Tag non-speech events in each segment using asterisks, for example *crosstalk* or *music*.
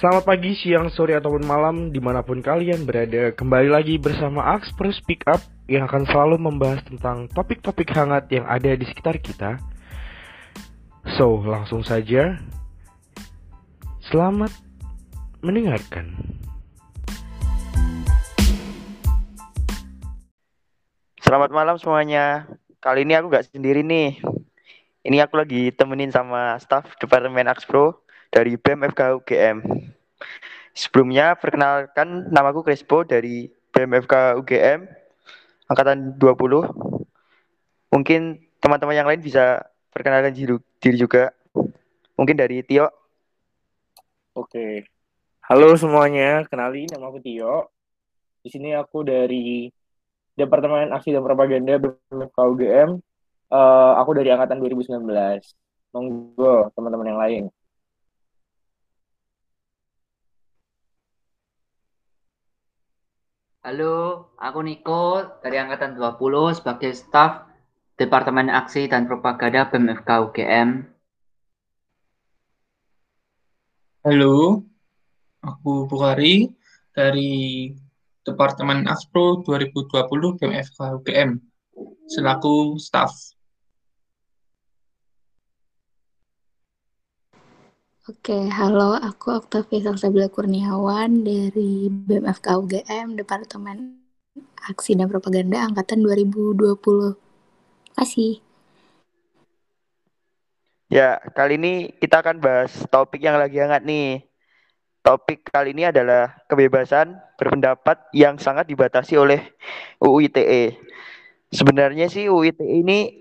Selamat pagi, siang, sore, ataupun malam di mana pun kalian berada. Kembali lagi bersama Axpro Speak Up Yang akan selalu membahas tentang topik-topik hangat yang ada di sekitar kita. So, langsung saja. Selamat mendengarkan. Selamat malam semuanya. Kali ini aku gak sendiri nih. Ini aku lagi temenin sama staff Departemen Axpro dari BEM FK UGM. Sebelumnya perkenalkan namaku Crespo dari BEM FK UGM angkatan 20. Mungkin teman-teman yang lain bisa perkenalkan diri juga. Mungkin dari Tio. Oke. Halo semuanya, kenalin nama aku Tio. Di sini aku dari Departemen Aksi dan Propaganda BEM FK UGM. Uh, aku dari angkatan 2019. Monggo teman-teman yang lain. Halo, aku Niko dari Angkatan 20 sebagai staf Departemen Aksi dan Propaganda BMFK UGM. Halo, aku Bukhari dari Departemen Aspro 2020 BMFK UGM selaku staf. Oke, halo, aku Octavia Salsabila Kurniawan dari BMFK UGM, Departemen Aksi dan Propaganda Angkatan 2020. Kasih. Ya, kali ini kita akan bahas topik yang lagi hangat nih. Topik kali ini adalah kebebasan berpendapat yang sangat dibatasi oleh UU ITE. Sebenarnya sih UU ITE ini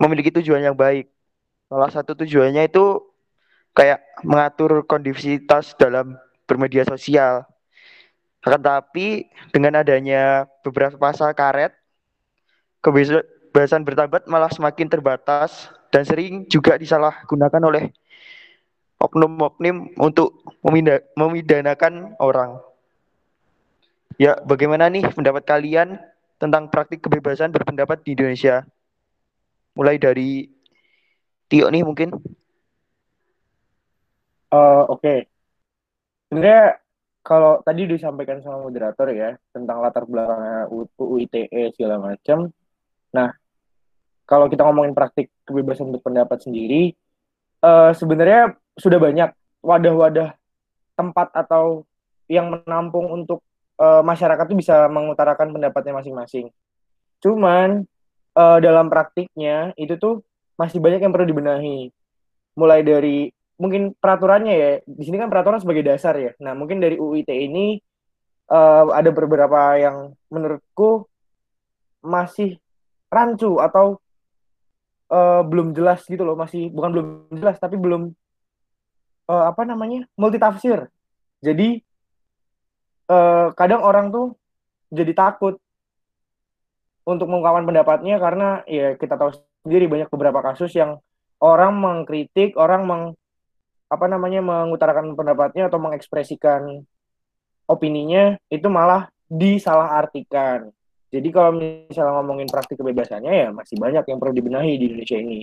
memiliki tujuan yang baik. Salah satu tujuannya itu kayak mengatur kondisivitas dalam bermedia sosial. Akan tapi dengan adanya beberapa pasal karet, kebebasan bertabat malah semakin terbatas dan sering juga disalahgunakan oleh oknum-oknum untuk memidanakan orang. Ya, bagaimana nih pendapat kalian tentang praktik kebebasan berpendapat di Indonesia? Mulai dari Tio nih mungkin. Uh, Oke, okay. sebenarnya kalau tadi disampaikan sama moderator ya tentang latar belakangnya UU ITE segala macam. Nah, kalau kita ngomongin praktik kebebasan berpendapat sendiri, uh, sebenarnya sudah banyak wadah-wadah tempat atau yang menampung untuk uh, masyarakat itu bisa mengutarakan pendapatnya masing-masing. Cuman uh, dalam praktiknya itu tuh masih banyak yang perlu dibenahi. Mulai dari mungkin peraturannya ya di sini kan peraturan sebagai dasar ya. Nah mungkin dari UIT ini uh, ada beberapa yang menurutku masih rancu atau uh, belum jelas gitu loh. Masih bukan belum jelas tapi belum uh, apa namanya multitafsir. Jadi uh, kadang orang tuh jadi takut untuk mengungkapkan pendapatnya karena ya kita tahu sendiri banyak beberapa kasus yang orang mengkritik orang meng apa namanya mengutarakan pendapatnya atau mengekspresikan opininya itu malah disalahartikan. Jadi kalau misalnya ngomongin praktik kebebasannya ya masih banyak yang perlu dibenahi di Indonesia ini.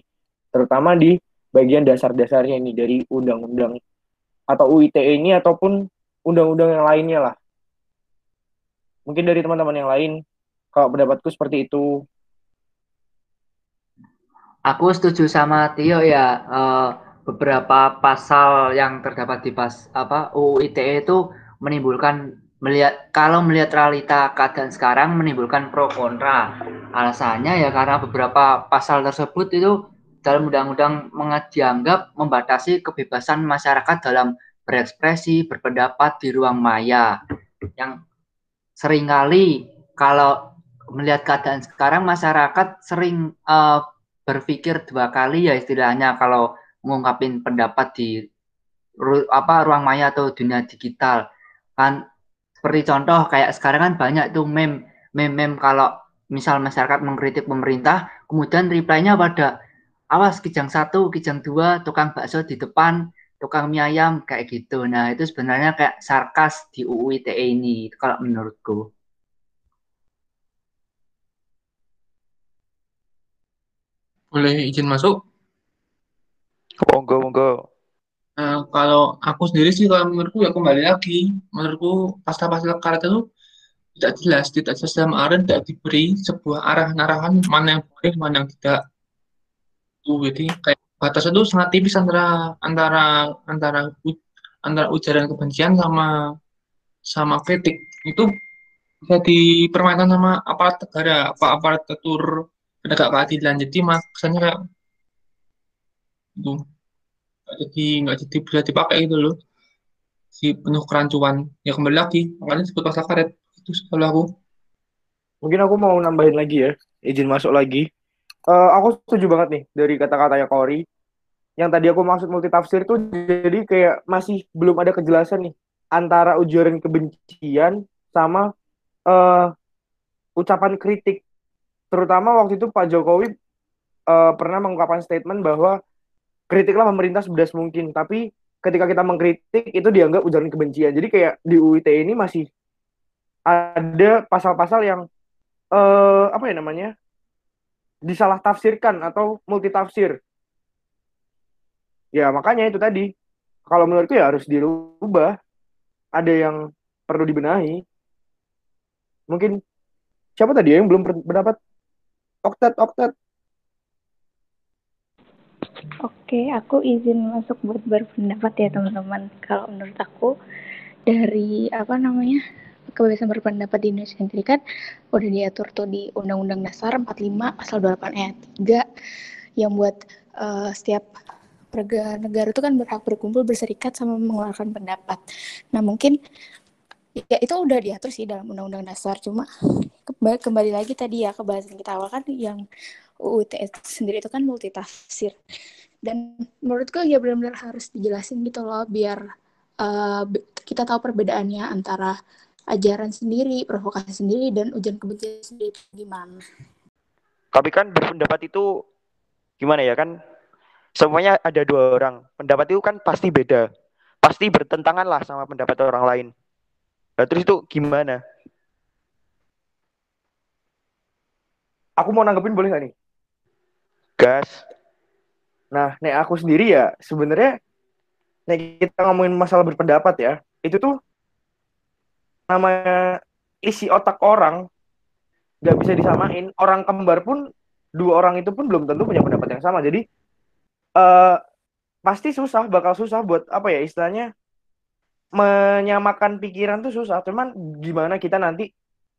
Terutama di bagian dasar-dasarnya ini dari undang-undang atau UITE ini ataupun undang-undang yang lainnya lah. Mungkin dari teman-teman yang lain kalau pendapatku seperti itu. Aku setuju sama Tio ya. Uh, beberapa pasal yang terdapat di pas apa UU ITE itu menimbulkan melihat kalau melihat realita keadaan sekarang menimbulkan pro kontra. Alasannya ya karena beberapa pasal tersebut itu dalam undang-undang dianggap membatasi kebebasan masyarakat dalam berekspresi, berpendapat di ruang maya. Yang sering kali kalau melihat keadaan sekarang masyarakat sering uh, berpikir dua kali ya istilahnya kalau mengungkapin pendapat di ru, apa ruang maya atau dunia digital. Kan seperti contoh kayak sekarang kan banyak tuh meme meme, meme kalau misal masyarakat mengkritik pemerintah kemudian reply-nya pada awas kijang satu kijang dua tukang bakso di depan tukang mie ayam kayak gitu. Nah itu sebenarnya kayak sarkas di UU ITE ini kalau menurutku. Boleh izin masuk Monggo, monggo. Nah, kalau aku sendiri sih kalau menurutku ya kembali lagi. Menurutku pasal-pasal karet itu tidak jelas tidak jelas dalam arah tidak diberi sebuah arahan-arahan mana yang boleh mana yang tidak. Tuh jadi kayak batas itu sangat tipis antara antara antara antara ujaran kebencian sama sama kritik. Itu bisa dipermainkan sama aparat negara apa aparat atur penegak keadilan. Jadi maksudnya itu nggak jadi nggak jadi bisa dipakai gitu loh si penuh kerancuan ya kembali lagi makanya disebut pasal karet itu kalau aku Mungkin aku mau nambahin lagi ya, izin masuk lagi. Eh, aku setuju banget nih dari kata-katanya Kori. Yang tadi aku maksud multitafsir tuh jadi kayak masih belum ada kejelasan nih antara ujaran kebencian sama eh, ucapan kritik. Terutama waktu itu Pak Jokowi eh, pernah mengungkapkan statement bahwa kritiklah pemerintah sebedas mungkin, tapi ketika kita mengkritik itu dianggap ujaran kebencian. Jadi kayak di UU ITE ini masih ada pasal-pasal yang eh apa ya namanya disalah tafsirkan atau multitafsir. Ya makanya itu tadi. Kalau menurutku ya harus dirubah. Ada yang perlu dibenahi. Mungkin siapa tadi ya yang belum ber- berdapat? Oktet, oktet. Oke, aku izin masuk buat berpendapat ya teman-teman. Kalau menurut aku dari apa namanya kebebasan berpendapat di Indonesia sendiri kan udah diatur tuh di Undang-Undang Dasar 45 pasal 28 ayat 3 yang buat eh, setiap negara itu kan berhak berkumpul berserikat sama mengeluarkan pendapat. Nah mungkin ya itu udah diatur sih dalam Undang-Undang Dasar cuma kembali, kembali lagi tadi ya ke bahasan kita awal kan yang UU ITE sendiri itu kan multitafsir dan menurutku ya benar-benar harus dijelasin gitu loh biar uh, kita tahu perbedaannya antara ajaran sendiri, provokasi sendiri dan ujian kebencian sendiri itu gimana. Tapi kan berpendapat itu gimana ya kan? Semuanya ada dua orang. Pendapat itu kan pasti beda. Pasti bertentangan lah sama pendapat orang lain. Nah, terus itu gimana? Aku mau nanggepin boleh nggak nih? Gas. Nah, nek aku sendiri ya sebenarnya nek kita ngomongin masalah berpendapat ya, itu tuh namanya isi otak orang nggak bisa disamain. Orang kembar pun dua orang itu pun belum tentu punya pendapat yang sama. Jadi eh pasti susah, bakal susah buat apa ya istilahnya menyamakan pikiran tuh susah. Cuman gimana kita nanti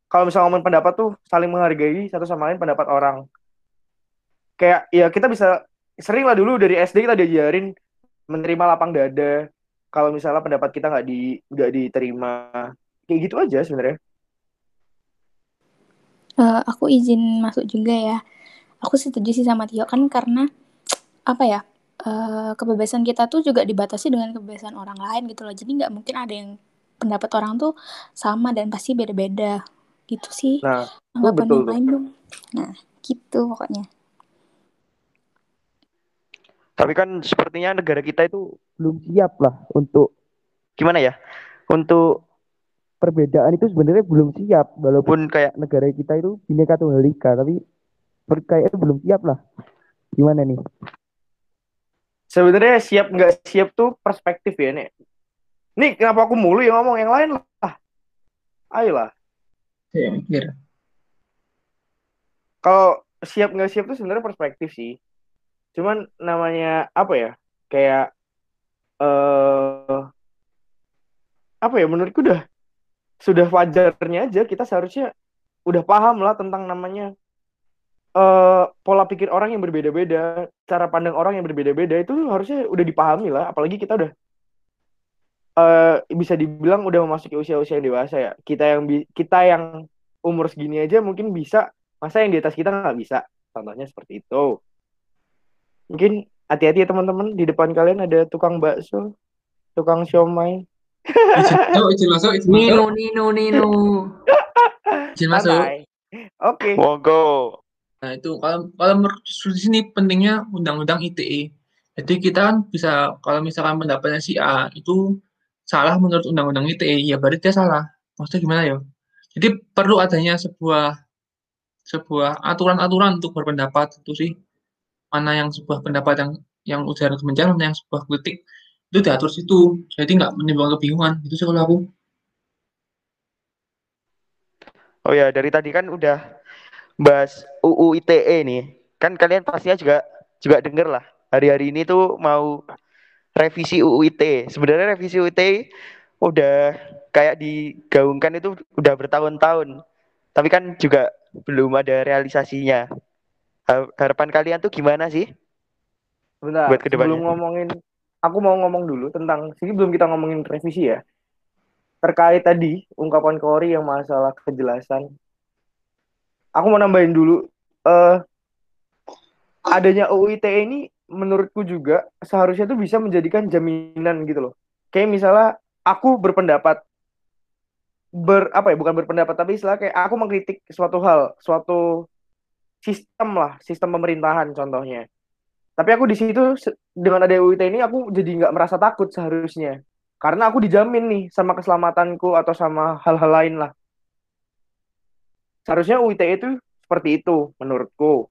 kalau misalnya ngomongin pendapat tuh saling menghargai satu sama lain pendapat orang. Kayak ya kita bisa sering lah dulu dari SD kita diajarin menerima lapang dada kalau misalnya pendapat kita nggak di nggak diterima kayak gitu aja sebenarnya Eh, aku izin masuk juga ya. Aku setuju sih sama Tio kan karena apa ya eh, kebebasan kita tuh juga dibatasi dengan kebebasan orang lain gitu loh. Jadi nggak mungkin ada yang pendapat orang tuh sama dan pasti beda-beda gitu sih. nah Anggapan betul yang tuh. lain dong. Nah gitu pokoknya. Tapi kan sepertinya negara kita itu belum siap lah untuk gimana ya? Untuk perbedaan itu sebenarnya belum siap. Walaupun kayak negara kita itu bineka tunggal ika, tapi kayaknya belum siap lah. Gimana nih? sebenarnya siap nggak siap tuh perspektif ya nih nih kenapa aku mulu yang ngomong yang lain lah ayolah saya mikir kalau siap nggak siap tuh sebenarnya perspektif sih cuman namanya apa ya kayak eh apa ya menurutku udah sudah wajarnya aja kita seharusnya udah paham lah tentang namanya eh pola pikir orang yang berbeda-beda, cara pandang orang yang berbeda-beda itu harusnya udah dipahami lah. Apalagi kita udah eh bisa dibilang udah memasuki usia-usia yang dewasa ya. Kita yang kita yang umur segini aja mungkin bisa, masa yang di atas kita nggak bisa. Contohnya seperti itu. Mungkin hati-hati ya teman-teman di depan kalian ada tukang bakso, tukang siomay. izin masuk izin masuk izin masuk Nino, Nino, Nino. *laughs* izin masuk Santai. Oke. Monggo. Nah itu kalau kalau menurut di sini pentingnya undang-undang ITE. Jadi kita kan bisa kalau misalkan pendapatnya si A itu salah menurut undang-undang ITE, ya berarti dia salah. Maksudnya gimana ya? Jadi perlu adanya sebuah sebuah aturan-aturan untuk berpendapat itu sih. Mana yang sebuah pendapat yang yang ujaran kebencian, mana yang sebuah kritik itu diatur situ jadi nggak menimbulkan kebingungan itu sih kalau aku Oh ya, dari tadi kan udah bahas UU ITE nih. Kan kalian pastinya juga juga denger lah. Hari-hari ini tuh mau revisi UU ITE. Sebenarnya revisi UU ITE udah kayak digaungkan itu udah bertahun-tahun. Tapi kan juga belum ada realisasinya. Harapan kalian tuh gimana sih? Bentar, Buat ke depannya. sebelum ngomongin, aku mau ngomong dulu tentang, sini belum kita ngomongin revisi ya. Terkait tadi, ungkapan Kori yang masalah kejelasan. Aku mau nambahin dulu, eh adanya UU ITE ini menurutku juga seharusnya tuh bisa menjadikan jaminan gitu loh. Kayak misalnya aku berpendapat ber apa ya bukan berpendapat tapi istilah kayak aku mengkritik suatu hal, suatu sistem lah, sistem pemerintahan contohnya. Tapi aku di situ dengan ada UU ITE ini aku jadi nggak merasa takut seharusnya. Karena aku dijamin nih sama keselamatanku atau sama hal-hal lain lah. Seharusnya UU ITE itu seperti itu menurutku.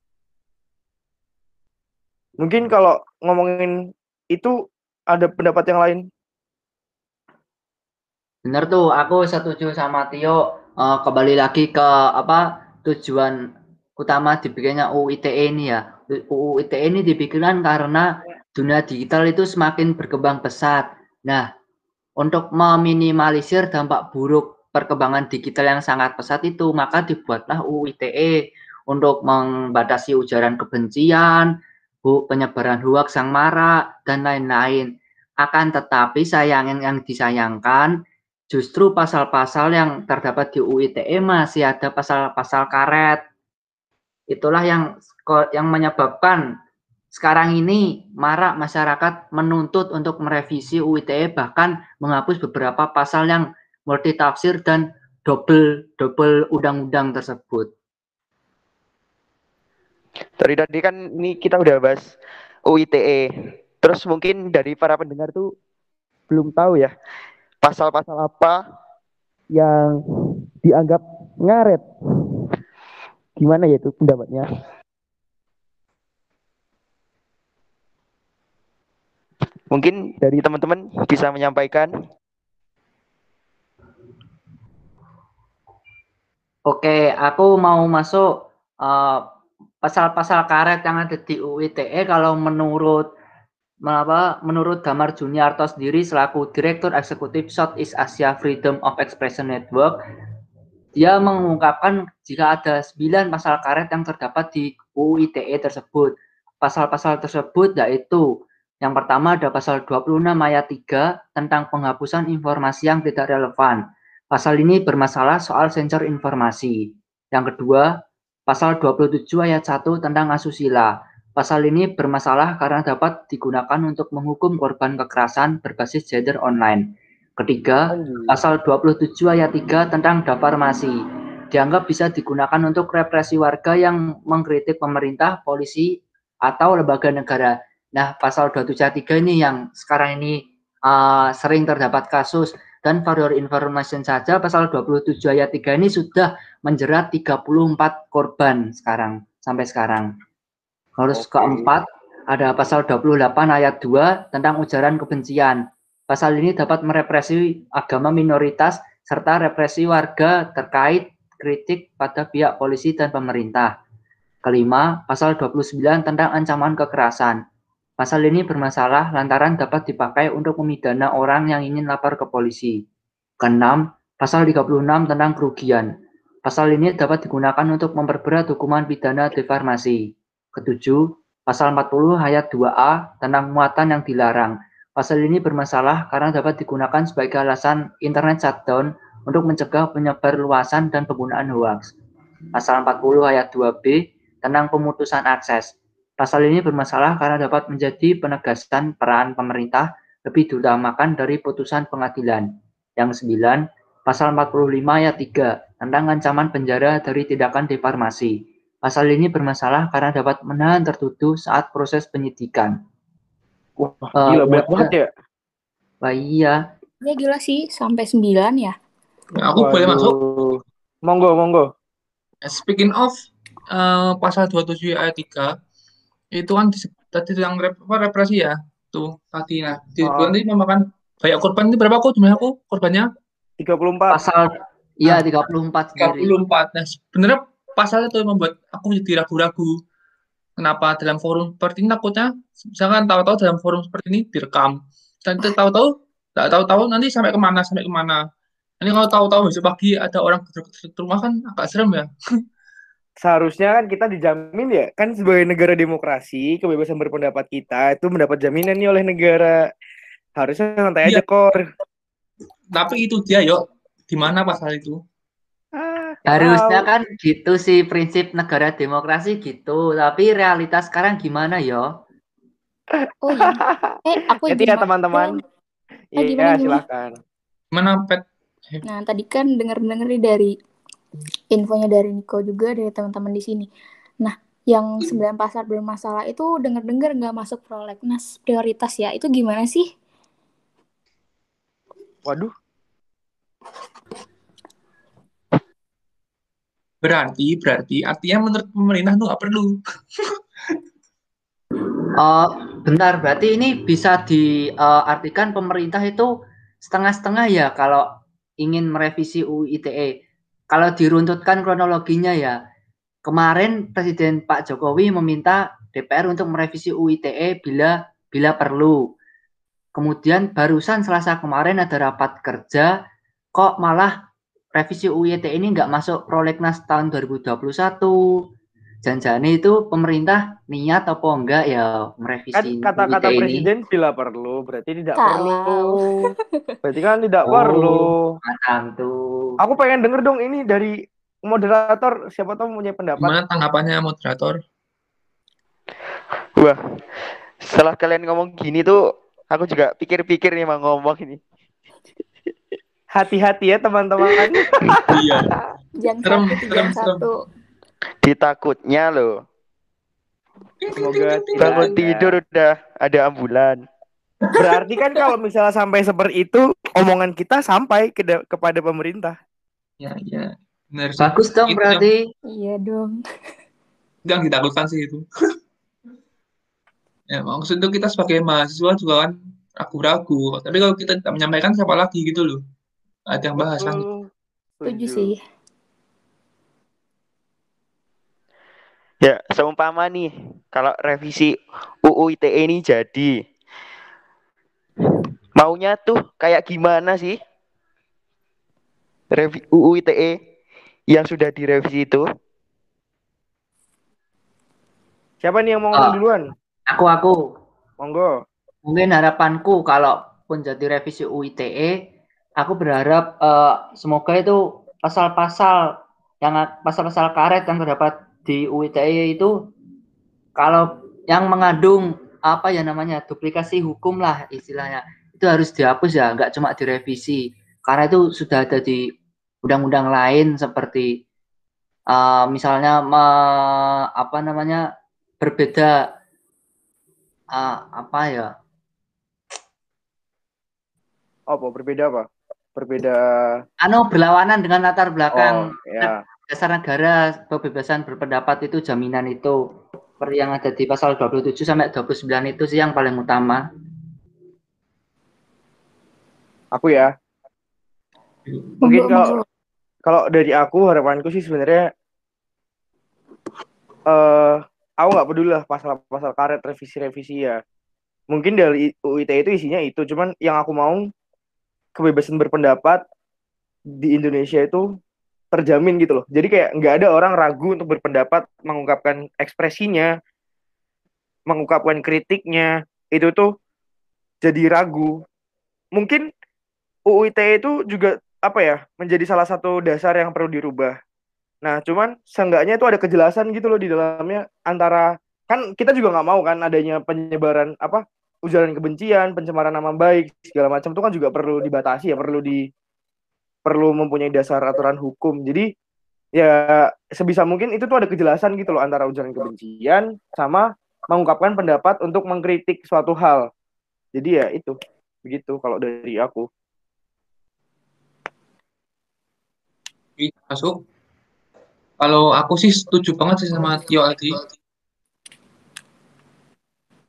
Mungkin kalau ngomongin itu ada pendapat yang lain. Bener tuh, aku setuju sama Tio. Eh, kembali lagi ke apa tujuan utama dibikinnya UU ITE ini ya. UU ITE ini dibikinkan karena dunia digital itu semakin berkembang pesat. Nah, untuk meminimalisir dampak buruk perkembangan digital yang sangat pesat itu, maka dibuatlah UU ITE untuk membatasi ujaran kebencian, penyebaran hoaks yang marak, dan lain-lain. Akan tetapi sayang yang disayangkan justru pasal-pasal yang terdapat di UU ITE masih ada pasal-pasal karet. Itulah yang yang menyebabkan sekarang ini marak masyarakat menuntut untuk merevisi UU ITE bahkan menghapus beberapa pasal yang multitafsir dan double double undang-undang tersebut. Dari tadi kan ini kita udah bahas UU ITE. Terus mungkin dari para pendengar tuh belum tahu ya pasal-pasal apa yang dianggap ngaret. Gimana ya itu pendapatnya? Mungkin dari teman-teman bisa menyampaikan. Oke, aku mau masuk eh, pasal-pasal karet yang ada di UU ITE kalau menurut apa, menurut Damar Juniarto sendiri selaku Direktur Eksekutif Southeast Asia Freedom of Expression Network, dia mengungkapkan jika ada 9 pasal karet yang terdapat di UU ITE tersebut. Pasal-pasal tersebut yaitu yang pertama ada pasal 26 ayat 3 tentang penghapusan informasi yang tidak relevan. Pasal ini bermasalah soal sensor informasi. Yang kedua, pasal 27 ayat 1 tentang asusila. Pasal ini bermasalah karena dapat digunakan untuk menghukum korban kekerasan berbasis gender online. Ketiga, pasal 27 ayat 3 tentang deformasi. Dianggap bisa digunakan untuk represi warga yang mengkritik pemerintah, polisi, atau lembaga negara. Nah, pasal 27 ayat 3 ini yang sekarang ini uh, sering terdapat kasus dan for your information saja pasal 27 ayat 3 ini sudah menjerat 34 korban sekarang sampai sekarang. Terus Oke. keempat ada pasal 28 ayat 2 tentang ujaran kebencian. Pasal ini dapat merepresi agama minoritas serta represi warga terkait kritik pada pihak polisi dan pemerintah. Kelima, pasal 29 tentang ancaman kekerasan. Pasal ini bermasalah lantaran dapat dipakai untuk memidana orang yang ingin lapor ke polisi. Keenam, pasal 36 tentang kerugian. Pasal ini dapat digunakan untuk memperberat hukuman pidana deformasi. Ketujuh, pasal 40 ayat 2A tentang muatan yang dilarang. Pasal ini bermasalah karena dapat digunakan sebagai alasan internet shutdown untuk mencegah penyebar luasan dan penggunaan hoax. Pasal 40 ayat 2B tentang pemutusan akses. Pasal ini bermasalah karena dapat menjadi penegasan peran pemerintah lebih diutamakan dari putusan pengadilan. Yang sembilan, pasal 45 ayat 3 tentang ancaman penjara dari tindakan deformasi. Pasal ini bermasalah karena dapat menahan tertuduh saat proses penyidikan. Wah, Eh, gila banyak buat- banget ya. Wah iya, Ya gila sih, sampai 9 ya. Nah, aku boleh Waduh. masuk Monggo, monggo. Speaking of eh, pasal 27 ayat 3 itu kan tadi tentang rep- apa, represi ya. tuh tadi nah di Oh. nanti memakan banyak korban ini berapa kok jumlah aku korbannya 34. Pasal iya Ah. 34 sendiri. 34 nah sebenarnya pasal itu yang membuat aku jadi ragu-ragu kenapa dalam forum seperti ini takutnya misalkan tahu-tahu dalam forum seperti ini direkam dan tahu-tahu nggak tahu-tahu nanti sampai ke mana sampai ke mana ini kalau tahu-tahu besok pagi ada orang ke rumah kan agak serem ya *laughs* Seharusnya kan kita dijamin ya, kan sebagai negara demokrasi, kebebasan berpendapat kita itu mendapat jaminan nih oleh negara. Harusnya santai aja, Iya. Kor. tapi itu dia yuk di mana pasal itu Harusnya tahu. kan gitu sih prinsip negara demokrasi gitu. Tapi realitas sekarang gimana yo? Oh iya. *laughs* Eh, aku izin ya, teman-teman. Eh, Iya, gimana, gimana? silakan. mana pet Nah, tadi kan dengar-dengar nih dari infonya dari Niko juga dari teman-teman di sini. Nah, yang sembilan pasar bermasalah itu dengar-dengar nggak masuk prolegnas prioritas ya. Itu gimana sih? Waduh, berarti berarti artinya menurut pemerintah tuh nggak perlu Oh, bentar, berarti ini bisa diartikan pemerintah itu setengah-setengah ya kalau ingin merevisi UU ITE. Kalau diruntutkan kronologinya ya, kemarin Presiden Pak Jokowi meminta DPR untuk merevisi UU ITE bila bila perlu. Kemudian barusan Selasa kemarin ada rapat kerja, kok malah revisi UU ITE ini nggak masuk prolegnas tahun 2021. Janjane itu pemerintah niat apa enggak ya kan merevisi kata-kata UU ITE ini? presiden bila perlu, berarti tidak Salah. perlu. *laughs* Berarti kan tidak Oh. perlu. Tuh. Aku pengen denger dong ini dari moderator, siapa tahu punya pendapat. gimana tanggapannya moderator Wah, setelah kalian ngomong gini tuh, aku juga pikir-pikir nih mau ngomong ini. Hati-hati ya teman-teman. *laughs* iya Jam Serem, satu, serem, jam serem. satu. Ditakutnya loh. Semoga Bangun tidur udah ada ambulan. Berarti kan kalau misalnya sampai seperti itu, omongan kita sampai ke kepada pemerintah. ya ya benar. Bagus dong Itu berarti. Iya dong. yang ditakutkan sih itu *laughs* ya maksud itu kita sebagai mahasiswa juga kan ragu-ragu tapi kalau kita tidak menyampaikan siapa lagi gitu loh ada yang bahas kan. Setuju Setuju. sih. Ya, seumpama nih, kalau revisi UU ITE ini jadi, maunya tuh kayak gimana sih? Revi UU ITE yang sudah direvisi itu? Siapa nih yang mau ngomong Ah. duluan? Aku aku Monggo. mungkin harapanku kalau pun jadi revisi UU ITE, aku berharap eh, semoga itu pasal-pasal yang pasal-pasal karet yang terdapat di UU ITE itu kalau yang mengandung apa ya namanya duplikasi hukum lah istilahnya itu harus dihapus ya nggak cuma direvisi karena itu sudah ada di undang-undang lain seperti eh, misalnya me- apa namanya berbeda eh, apa ya Apa berbeda apa? Berbeda. anu berlawanan dengan latar belakang Oh, ya. dasar negara kebebasan berpendapat itu jaminan itu seperti yang ada di pasal 27 sampai 29 itu sih yang paling utama. Aku ya. Mungkin kalau kalau dari aku harapanku sih sebenarnya eh aku nggak peduli lah pasal-pasal karet revisi-revisi ya. Mungkin dari UU ITE itu isinya itu, cuman yang aku mau kebebasan berpendapat di Indonesia itu terjamin gitu loh. Jadi kayak nggak ada orang ragu untuk berpendapat, mengungkapkan ekspresinya, mengungkapkan kritiknya, itu tuh jadi ragu. Mungkin UU ITE itu juga apa ya menjadi salah satu dasar yang perlu dirubah. Nah, cuman seenggaknya itu ada kejelasan gitu loh di dalamnya antara kan kita juga nggak mau kan adanya penyebaran apa ujaran kebencian, pencemaran nama baik segala macam itu kan juga perlu dibatasi ya, perlu di perlu mempunyai dasar aturan hukum. Jadi ya sebisa mungkin itu tuh ada kejelasan gitu loh antara ujaran kebencian sama mengungkapkan pendapat untuk mengkritik suatu hal. Jadi ya itu begitu kalau dari aku. Oke, masuk kalau aku sih setuju banget sih sama Tio Karena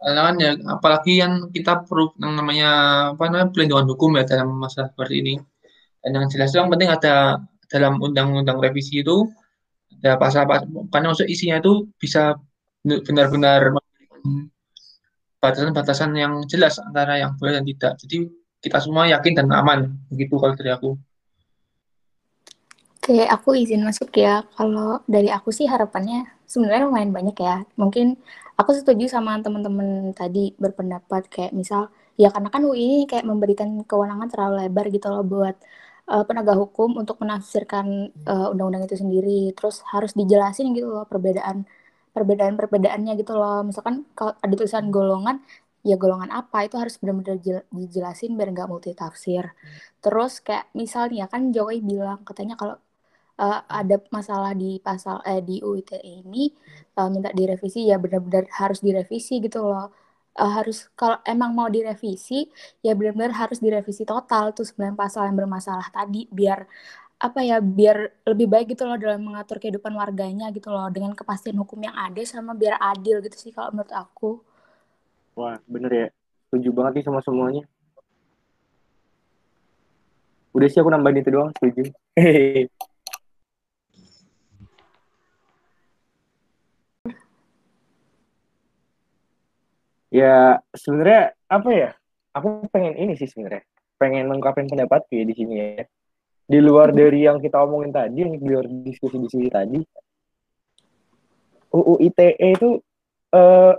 kan ya apalagi kan kita perlu yang namanya apa namanya pelindungan hukum ya dalam masalah seperti ini. Dan yang jelas itu yang penting ada dalam undang-undang revisi itu ada pasal karena maksud isinya itu bisa benar-benar batasan-batasan yang jelas antara yang boleh dan tidak. Jadi kita semua yakin dan aman begitu kalau dari aku. Oke, aku izin masuk ya. Kalau dari aku sih harapannya sebenarnya lumayan banyak ya. Mungkin aku setuju sama teman-teman tadi berpendapat kayak misal ya karena kan UI ini kayak memberikan kewenangan terlalu lebar gitu loh buat uh, penegak hukum untuk menafsirkan uh, undang-undang itu sendiri. Terus harus dijelasin gitu loh perbedaan perbedaan-perbedaannya gitu loh. Misalkan kalau ada tulisan golongan, ya golongan apa itu harus benar-benar dijelasin biar nggak multi tafsir. Terus kayak misalnya kan Jokowi bilang katanya kalau uh, ada masalah di pasal eh di UITE ini uh, minta direvisi ya benar-benar harus direvisi gitu loh. Uh, harus kalau emang mau direvisi ya benar-benar harus direvisi total tuh sembilan pasal yang bermasalah tadi biar apa ya biar lebih baik gitu loh dalam mengatur kehidupan warganya gitu loh dengan kepastian hukum yang ada sama biar adil gitu sih kalau menurut aku. Wah bener ya setuju banget nih sama semuanya. Udah sih aku nambahin itu doang setuju. *laughs* ya sebenarnya apa ya? Aku pengen ini sih sebenarnya. Pengen mengungkapkan pendapat ya di sini ya. Di luar dari yang kita omongin tadi yang di luar diskusi di sini tadi UU ITE itu uh,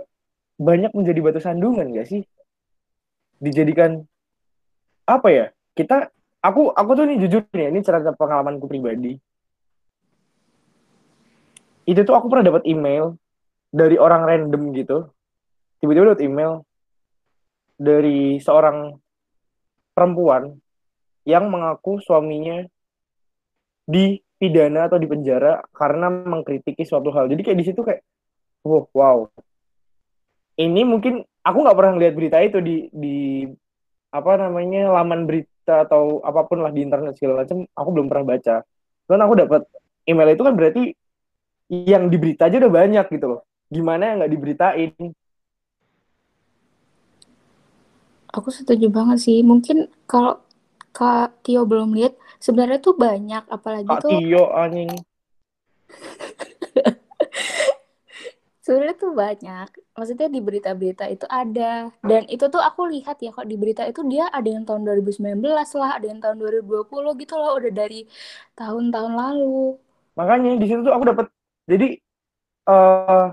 banyak menjadi batu sandungan gak sih? Dijadikan apa ya? Kita aku aku tuh nih jujur nih ini cerita pengalamanku pribadi. Itu tuh aku pernah dapat email dari orang random gitu tiba-tiba dapat email dari seorang perempuan yang mengaku suaminya dipidana atau dipenjara karena mengkritiki suatu hal. Jadi kayak di situ kayak, oh, wow. Ini mungkin aku nggak pernah lihat berita itu di di apa namanya laman berita atau apa pun lah di internet segala macam. Aku belum pernah baca. Dan aku dapat email itu kan berarti yang diberita aja udah banyak gitu loh. Gimana yang nggak diberitain? Aku setuju banget sih. Mungkin kalau Kak Tio belum lihat, sebenarnya tuh banyak, apalagi Kak tuh. Tio anjing. *laughs* sebenarnya tuh banyak. Maksudnya di berita-berita itu ada. Dan itu tuh aku lihat ya, kok di berita itu dia ada yang tahun 2019 lah, ada yang tahun 2020 gitu loh, udah dari tahun-tahun lalu. Makanya di situ tuh aku dapat jadi uh,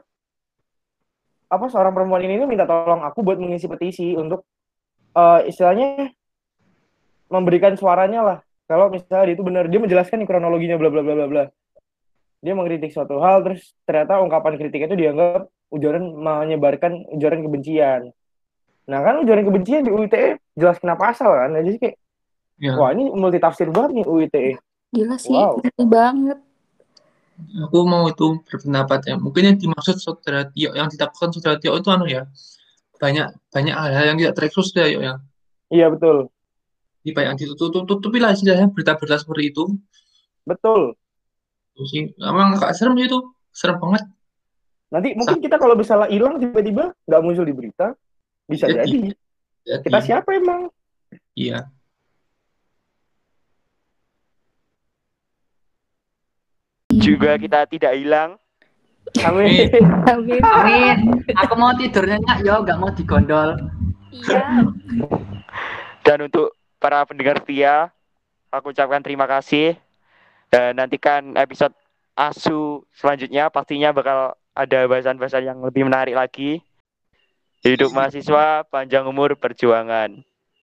apa seorang perempuan ini minta tolong aku buat mengisi petisi untuk uh, istilahnya memberikan suaranya lah. Kalau misalnya dia itu benar, dia menjelaskan nih kronologinya bla bla bla bla bla. Dia mengkritik suatu hal, terus ternyata ungkapan kritiknya itu dianggap ujaran menyebarkan ujaran kebencian. Nah kan ujaran kebencian di UITE jelas kenapa asal kan, jadi kayak ya. wah ini multi tafsir banget nih UITE. Gila sih, wow. banget. Aku mau itu berpendapat ya. Mungkin yang dimaksud saudara Tio, yang ditakutkan saudara Tio itu anu ya, banyak banyak hal-hal yang tidak terekspos ya yuk ya iya betul. Di banyak ditutup-tutupi lah istilahnya berita-berita seperti itu. Betul. Itu sih emang agak serem itu. Serem banget. Nanti mungkin kita kalau misalnya hilang tiba-tiba nggak muncul di berita bisa jadi, jadi. jadi. kita siapa emang? Iya. Juga kita tidak hilang Amin. Amin. Amin. Aku mau tidurnya nyak yo, gak mau digondol. Iya. Dan untuk para pendengar setia, aku ucapkan terima kasih. Dan nantikan episode Asu selanjutnya pastinya bakal ada bahasan-bahasan yang lebih menarik lagi. Hidup mahasiswa, panjang umur perjuangan.